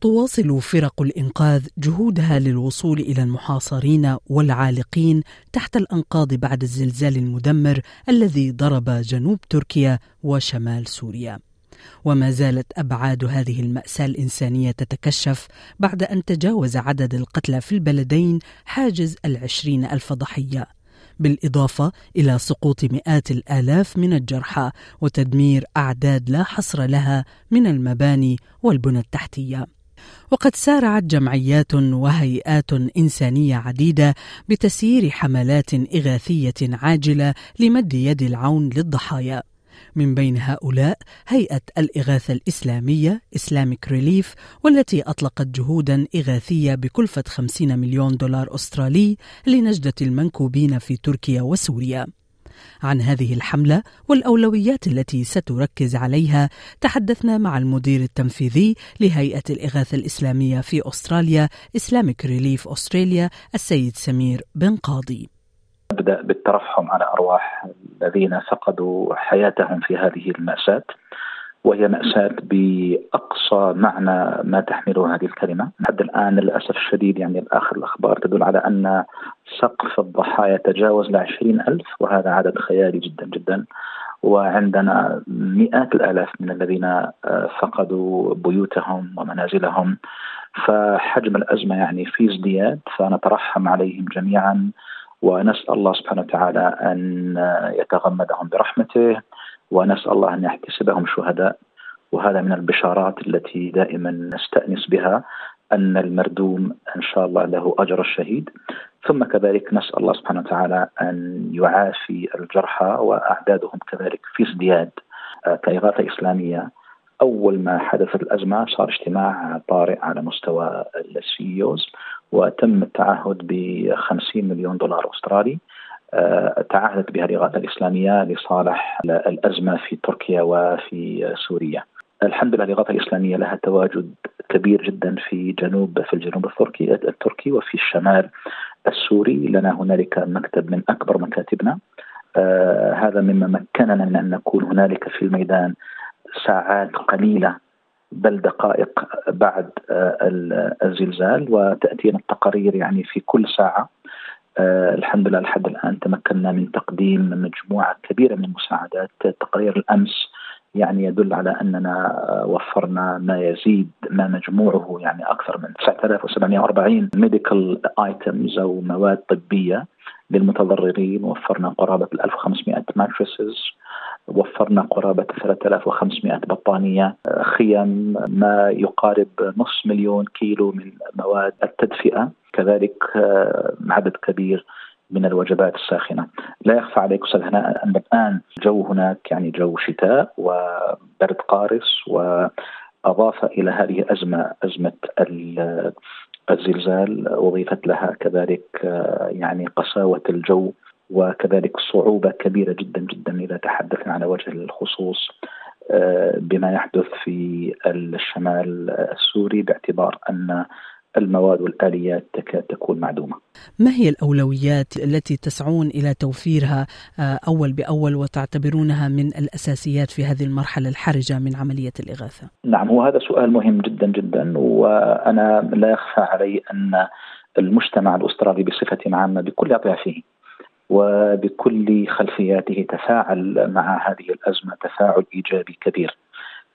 تواصل فرق الإنقاذ جهودها للوصول إلى المحاصرين والعالقين تحت الأنقاض بعد الزلزال المدمر الذي ضرب جنوب تركيا وشمال سوريا. وما زالت أبعاد هذه المأساة الإنسانية تتكشف بعد أن تجاوز عدد القتلى في البلدين حاجز العشرين ألف ضحية. بالإضافة إلى سقوط مئات الآلاف من الجرحى وتدمير أعداد لا حصر لها من المباني والبنى التحتية. وقد سارعت جمعيات وهيئات إنسانية عديدة بتسيير حملات إغاثية عاجلة لمد يد العون للضحايا. من بين هؤلاء هيئة الإغاثة الإسلامية إسلاميك ريليف والتي أطلقت جهودا إغاثية بكلفة 50 مليون دولار أسترالي لنجدة المنكوبين في تركيا وسوريا. عن هذه الحملة والأولويات التي ستركز عليها تحدثنا مع المدير التنفيذي لهيئة الإغاثة الإسلامية في أستراليا إسلامك ريليف أستراليا السيد سمير بن قاضي. أبدأ بالترحم على أرواح الذين فقدوا حياتهم في هذه المأساة. وهي مأساة بأقصى معنى ما تحمله هذه الكلمة. لحد الآن للأسف الشديد يعني آخر الأخبار تدل على أن سقف الضحايا تجاوز لعشرين ألف وهذا عدد خيالي جدا جدا. وعندنا مئات الآلاف من الذين آه، فقدوا بيوتهم ومنازلهم. فحجم الأزمة يعني في ازدياد فنترحم عليهم جميعا. ونسأل الله سبحانه وتعالى أن يتغمدهم برحمته. ونسأل الله أن يحتسبهم شهداء وهذا من البشارات التي دائما نستأنس بها أن المردوم إن شاء الله له أجر الشهيد. ثم كذلك نسأل الله سبحانه وتعالى أن يعافي الجرحى وأعدادهم كذلك في ازدياد آه، كإغاثة إسلامية. أول ما حدثت الأزمة صار اجتماع طارئ على مستوى السيوز وتم التعهد ب 50 مليون دولار أسترالي. آه، تعهدت بها الإغاثة الإسلامية لصالح الأزمة في تركيا وفي سوريا. الحمد لله الإغاثة الإسلامية لها تواجد كبير جدا في جنوب في الجنوب التركي التركي وفي الشمال السوري. لنا هنالك مكتب من أكبر مكاتبنا. آه هذا مما مكننا من أن نكون هنالك في الميدان ساعات قليلة بل دقائق بعد آه الزلزال. وتأتينا التقارير يعني في كل ساعة. آه الحمد لله لحد الآن تمكنا من تقديم مجموعة كبيرة من المساعدات. تقرير الأمس يعني يدل على أننا وفرنا ما يزيد ما مجموعه يعني أكثر من 9740 medical items أو مواد طبية للمتضررين. وفرنا قرابة 1500 ماتريسز وفرنا قرابة 3500 بطانية خيم ما يقارب نصف مليون كيلو من مواد التدفئة كذلك آه، عدد كبير من الوجبات الساخنة. لا يخفى عليك أستاذ هناء أن الآن الجو هناك يعني جو شتاء وبرد قارس وأضاف إلى هذه الأزمة أزمة الزلزال أضيفت لها كذلك آه، يعني قساوة الجو وكذلك صعوبة كبيرة جدا جدا إذا تحدثنا على وجه الخصوص آه، بما يحدث في الشمال السوري باعتبار أن المواد والآليات تكاد تكون معدومة ما هي الأولويات التي تسعون إلى توفيرها آه، أول بأول وتعتبرونها من الأساسيات في هذه المرحلة الحرجة من عملية الإغاثة؟ نعم هو هذا سؤال مهم جدا جدا وأنا لا يخفى علي أن المجتمع الأسترالي بصفة عامة بكل أطيافه وبكل خلفياته تفاعل مع هذه الأزمة تفاعل إيجابي كبير.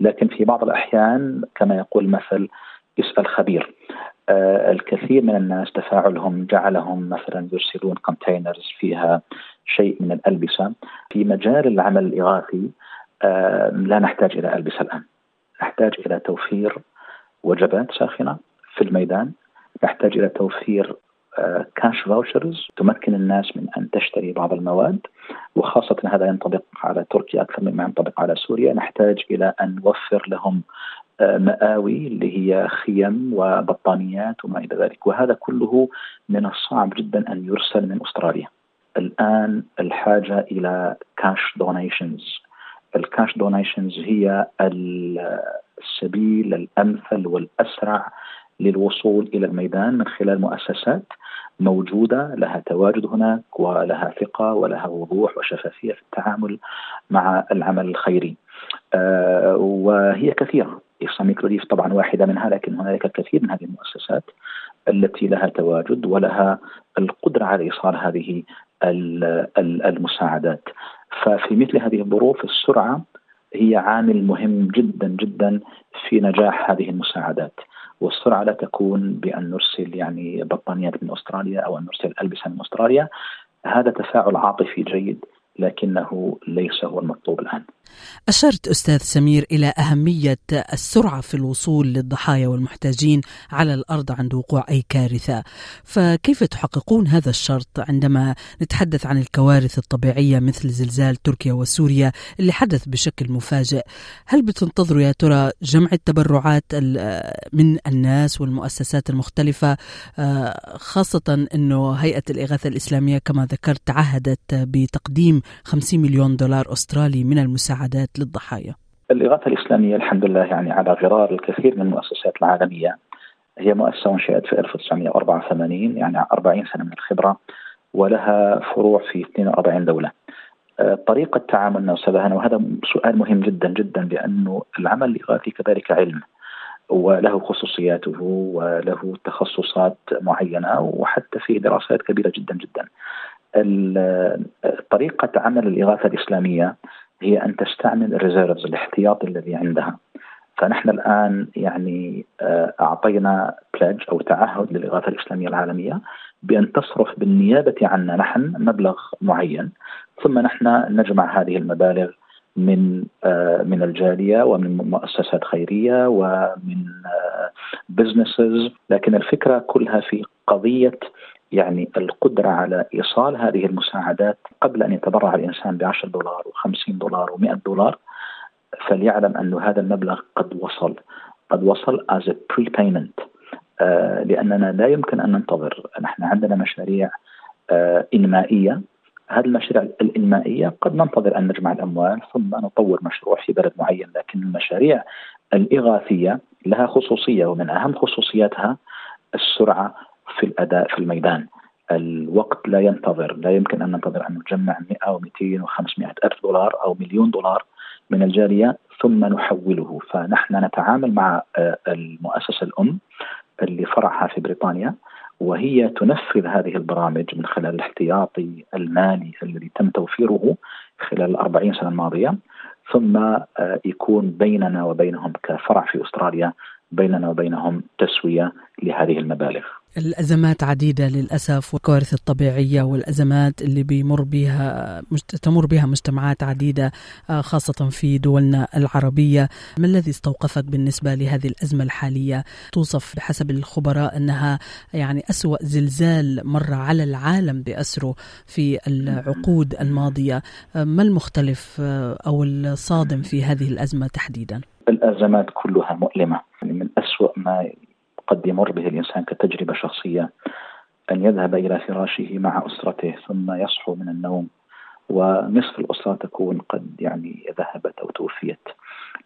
لكن في بعض الأحيان كما يقول مثل اسأل خبير آه، الكثير من الناس تفاعلهم جعلهم مثلا يرسلون كونتينرز فيها شيء من الألبسة. في مجال العمل الإغاثي آه، لا نحتاج إلى ألبسة الآن. نحتاج إلى توفير وجبات ساخنة في الميدان. نحتاج إلى توفير كاش آه، فاوشرز تمكن الناس من أن تشتري بعض المواد وخاصة هذا ينطبق على تركيا أكثر مما ينطبق على سوريا. نحتاج إلى أن نوفر لهم مآوي اللي هي خيم وبطانيات وما إلى ذلك. وهذا كله من الصعب جدا أن يرسل من أستراليا. الآن الحاجة إلى cash donations ال cash donations هي السبيل الأمثل والأسرع للوصول إلى الميدان من خلال مؤسسات موجودة لها تواجد هناك ولها ثقة ولها وضوح وشفافية في التعامل مع العمل الخيري. آه وهي كثيرة Islamic Relief طبعا واحدة منها لكن هنالك الكثير من هذه المؤسسات التي لها تواجد ولها القدرة على إيصال هذه المساعدات. ففي مثل هذه الظروف السرعة هي عامل مهم جدا جدا في نجاح هذه المساعدات. والسرعة لا تكون بأن نرسل يعني بطانيات من أستراليا أو أن نرسل ألبسة من أستراليا هذا تفاعل عاطفي جيد لكنه ليس هو المطلوب الآن. أشرت أستاذ سمير إلى أهمية السرعة في الوصول للضحايا والمحتاجين على الأرض عند وقوع أي كارثة. فكيف تحققون هذا الشرط عندما نتحدث عن الكوارث الطبيعية مثل زلزال تركيا وسوريا اللي حدث بشكل مفاجئ؟ هل بتنتظروا يا ترى جمع التبرعات من الناس والمؤسسات المختلفة؟ خاصة أنه هيئة الإغاثة الإسلامية كما ذكرت تعهدت بتقديم 50 مليون دولار أسترالي من المساعدة المساعدات للضحايا؟ الإغاثة الإسلامية الحمد لله يعني على غرار الكثير من المؤسسات العالمية. هي مؤسسة أنشئت في 1984 يعني 40 سنة من الخبرة ولها فروع في 42 دولة. آه، طريقة تعاملنا أستاذ هنا وهذا سؤال مهم جدا جدا لأنه العمل الإغاثي كذلك علم وله خصوصياته وله تخصصات معينة وحتى فيه دراسات كبيرة جدا جدا. طريقة عمل الإغاثة الإسلامية هي أن تستعمل ال reserves الاحتياطي الذي عندها. فنحن الآن يعني آه، أعطينا pledge أو تعهد للاغاثه الإسلامية العالمية بأن تصرف بالنيابة عنا نحن مبلغ معين. ثم نحن نجمع هذه المبالغ من آه، من الجالية ومن مؤسسات خيرية ومن businesses آه، لكن الفكرة كلها في قضية يعني القدرة على إيصال هذه المساعدات قبل أن يتبرع الإنسان ب 10 دولار و50 دولار و100 دولار فليعلم أن هذا المبلغ قد وصل قد وصل as a prepayment. آه لأننا لا يمكن أن ننتظر. نحن عندنا مشاريع آه إنمائية. هذه المشاريع الإنمائية قد ننتظر أن نجمع الأموال ثم نطور مشروع في بلد معين لكن المشاريع الإغاثية لها خصوصية ومن أهم خصوصياتها السرعة في الأداء في الميدان. الوقت لا ينتظر لا يمكن أن ننتظر أن نجمع 100 و200 و500 ألف دولار أو مليون دولار من الجاليه ثم نحوله. فنحن نتعامل مع آه، المؤسسة الأم اللي فرعها في بريطانيا وهي تنفذ هذه البرامج من خلال الاحتياطي المالي الذي تم توفيره خلال الأربعين سنة الماضية. ثم آه، يكون بيننا وبينهم كفرع في أستراليا بيننا وبينهم تسوية لهذه المبالغ. الأزمات عديدة للأسف والكوارث الطبيعية والأزمات اللي بيمر بها تمر بها مجتمعات عديدة آه، خاصة في دولنا العربية. ما الذي استوقفك بالنسبة لهذه الأزمة الحالية؟ توصف بحسب الخبراء أنها يعني أسوأ زلزال مر على العالم بأسره في العقود الماضية. آه، ما المختلف آه، أو الصادم في هذه الأزمة تحديدا؟ الأزمات كلها مؤلمة. يعني من أسوأ ما قد يمر به الإنسان كتجربة شخصية أن يذهب إلى فراشه مع أسرته ثم يصحو من النوم ونصف الأسرة تكون قد يعني ذهبت أو توفيت.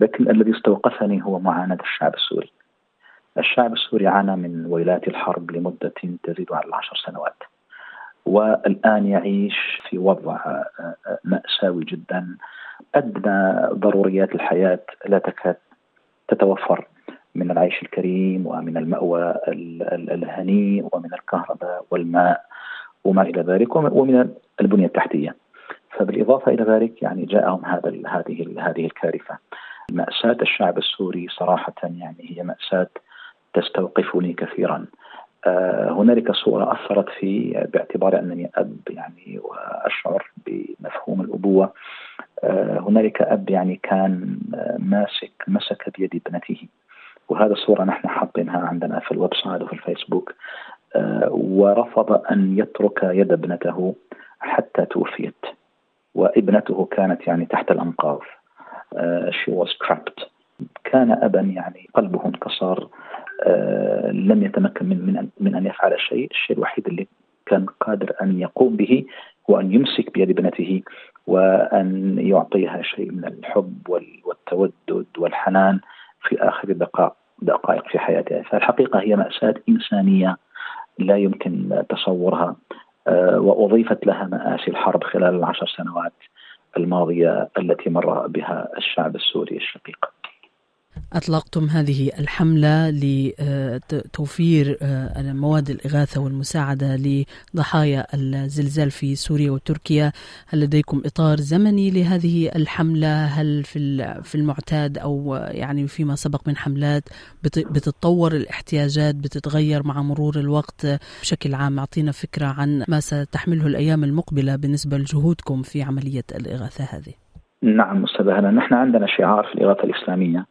لكن الذي استوقفني هو معاناة الشعب السوري. الشعب السوري عانى من ويلات الحرب لمدة تزيد على العشر سنوات. والآن يعيش في وضع مأساوي جدا. أدنى ضروريات الحياة لا تكاد تتوفر من العيش الكريم ومن المأوى الهنيء ومن الكهرباء والماء وما إلى ذلك ومن البنية التحتية. فبالإضافة إلى ذلك يعني جاءهم هذا هذه هذه الكارثة. مأساة الشعب السوري صراحة يعني هي مأساة تستوقفني كثيرا. آه، هنالك صورة أثرت في باعتبار أنني أب يعني وأشعر بمفهوم الأبوة. هنالك أب يعني كان آه، ماسك مسك بيد ابنته. وهذه الصورة نحن حاطينها عندنا في ال website وفي الفيسبوك. ورفض أن يترك يد ابنته حتى توفيت. وابنته كانت يعني تحت الأنقاض. she was trapped. كان أبا يعني قلبه انكسر. آه، لم يتمكن من من من أن يفعل شيء، الشيء الوحيد اللي كان قادر أن يقوم به وأن يمسك بيد ابنته. وأن يعطيها شيء من الحب والتودد والحنان في آخر دقائق دقائق في حياتها. فالحقيقة هي مأساة إنسانية لا يمكن تصورها. آه، وأضيفت لها مآسي الحرب خلال العشر سنوات الماضية التي مر بها الشعب السوري الشقيق. أطلقتم هذه الحملة لتوفير آه، مواد الإغاثة والمساعدة لضحايا الزلزال في سوريا وتركيا. هل لديكم إطار زمني لهذه الحملة؟ هل في المعتاد أو يعني فيما سبق من حملات بتتطور الاحتياجات بتتغير مع مرور الوقت؟ بشكل عام أعطينا فكرة عن ما ستحمله الأيام المقبلة بالنسبة لجهودكم في عملية الإغاثة هذه. نعم أستاذ هلا. نحن عندنا شعار في الإغاثة الإسلامية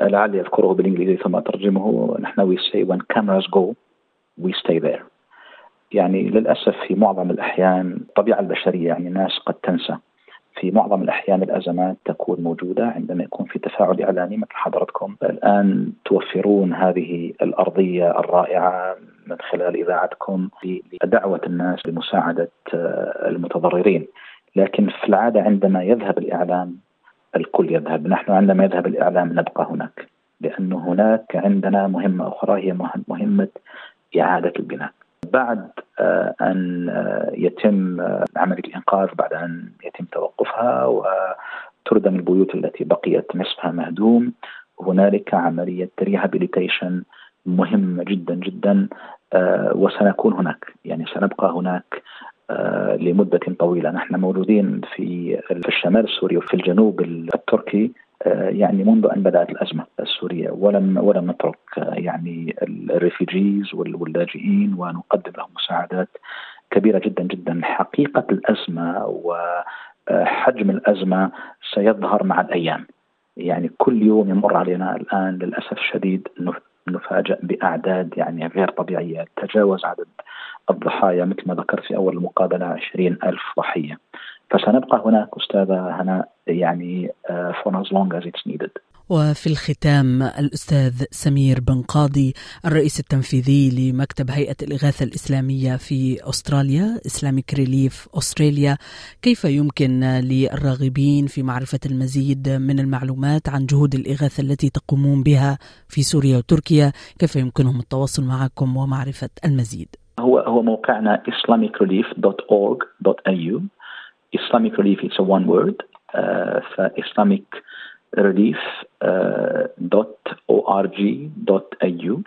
لعلي اذكره بالإنجليزي ثم أترجمه. نحن وي سي when cameras go we stay there. يعني للأسف في معظم الأحيان الطبيعة البشرية يعني الناس قد تنسى. في معظم الأحيان الأزمات تكون موجودة عندما يكون في تفاعل إعلامي مثل حضرتكم الآن توفرون هذه الأرضية الرائعة من خلال إذاعتكم لدعوة الناس لمساعدة المتضررين. لكن في العادة عندما يذهب الإعلام الكل يذهب. نحن عندما يذهب الإعلام نبقى هناك لأن هناك عندنا مهمة أخرى هي مهمة إعادة البناء. بعد آه، أن آه، يتم آه، عملية الإنقاذ بعد أن يتم توقفها وتردم البيوت التي بقيت نصفها مهدوم هنالك عملية ريهابيليتيشن مهمة جدا جدا وسنكون هناك. يعني سنبقى هناك. لمدة طويلة. نحن موجودين في في الشمال السوري وفي الجنوب التركي آه، يعني منذ أن بدأت الأزمة السورية. ولم ولم نترك آه، يعني الريفيجيز واللاجئين ونقدم لهم مساعدات كبيرة جدا جدا. حقيقة الأزمة وحجم الأزمة سيظهر مع الأيام. يعني كل يوم يمر علينا الآن للأسف الشديد نفاجأ بأعداد يعني غير طبيعية. تجاوز عدد الضحايا مثل ما ذكرت في أول المقابلة 20 ألف ضحية. فسنبقى هناك أستاذة هنا يعني uh, for as long as it's needed. وفي الختام الأستاذ سمير بن قاضي الرئيس التنفيذي لمكتب هيئة الإغاثة الإسلامية في أستراليا إسلاميك ريليف أستراليا كيف يمكن للراغبين في معرفة المزيد من المعلومات عن جهود الإغاثة التي تقومون بها في سوريا وتركيا؟ كيف يمكنهم التواصل معكم ومعرفة المزيد؟ هو هو موقعنا islamicrelief.org.au Islamic Relief it's a one word uh, فإسلاميك relief.org.au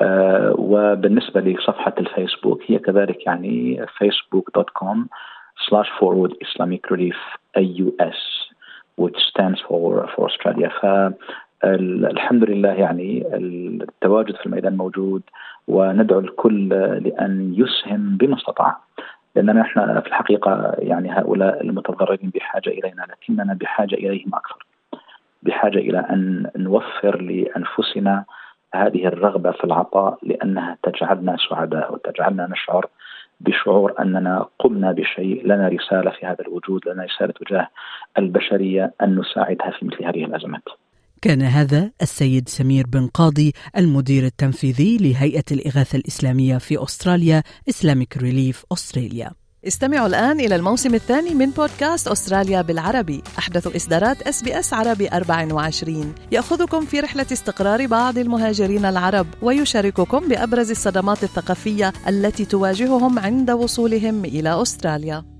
uh, وبالنسبة لصفحة الفيسبوك هي كذلك يعني facebook.com slash forward Islamic Relief AUS which stands for for Australia ف الحمد لله يعني التواجد في الميدان موجود وندعو الكل لأن يسهم بما استطاع لأننا نحن في الحقيقة يعني هؤلاء المتضررين بحاجة إلينا لكننا بحاجة إليهم أكثر. بحاجة إلى أن نوفر لأنفسنا هذه الرغبة في العطاء لأنها تجعلنا سعداء وتجعلنا نشعر بشعور أننا قمنا بشيء لنا رسالة في هذا الوجود، لنا رسالة تجاه البشرية أن نساعدها في مثل هذه الأزمات. كان هذا السيد سمير بن قاضي المدير التنفيذي لهيئة الإغاثة الإسلامية في أستراليا Islamic Relief Australia استمعوا الآن إلى الموسم الثاني من بودكاست أستراليا بالعربي. أحدث إصدارات SBS عربي 24 يأخذكم في رحلة استقرار بعض المهاجرين العرب ويشارككم بأبرز الصدمات الثقافية التي تواجههم عند وصولهم إلى أستراليا.